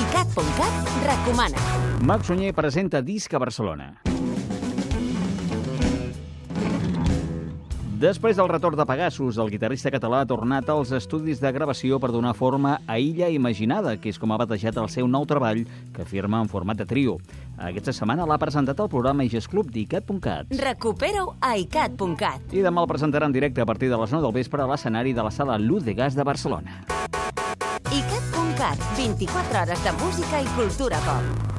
ICAT.cat recomana. Marc Sunyer presenta Disc a Barcelona. Després del retorn de Pegasus, el guitarrista català ha tornat als estudis de gravació per donar forma a Illa Imaginada, que és com ha batejat el seu nou treball, que firma en format de trio. Aquesta setmana l'ha presentat al programa Iges Club d'ICAT.cat. Recupera-ho a ICAT.cat. I demà el presentarà en directe a partir de les 9 del vespre a l'escenari de la sala Luz de Gas de Barcelona. ICAT.cat, 24 hores de música i cultura pop.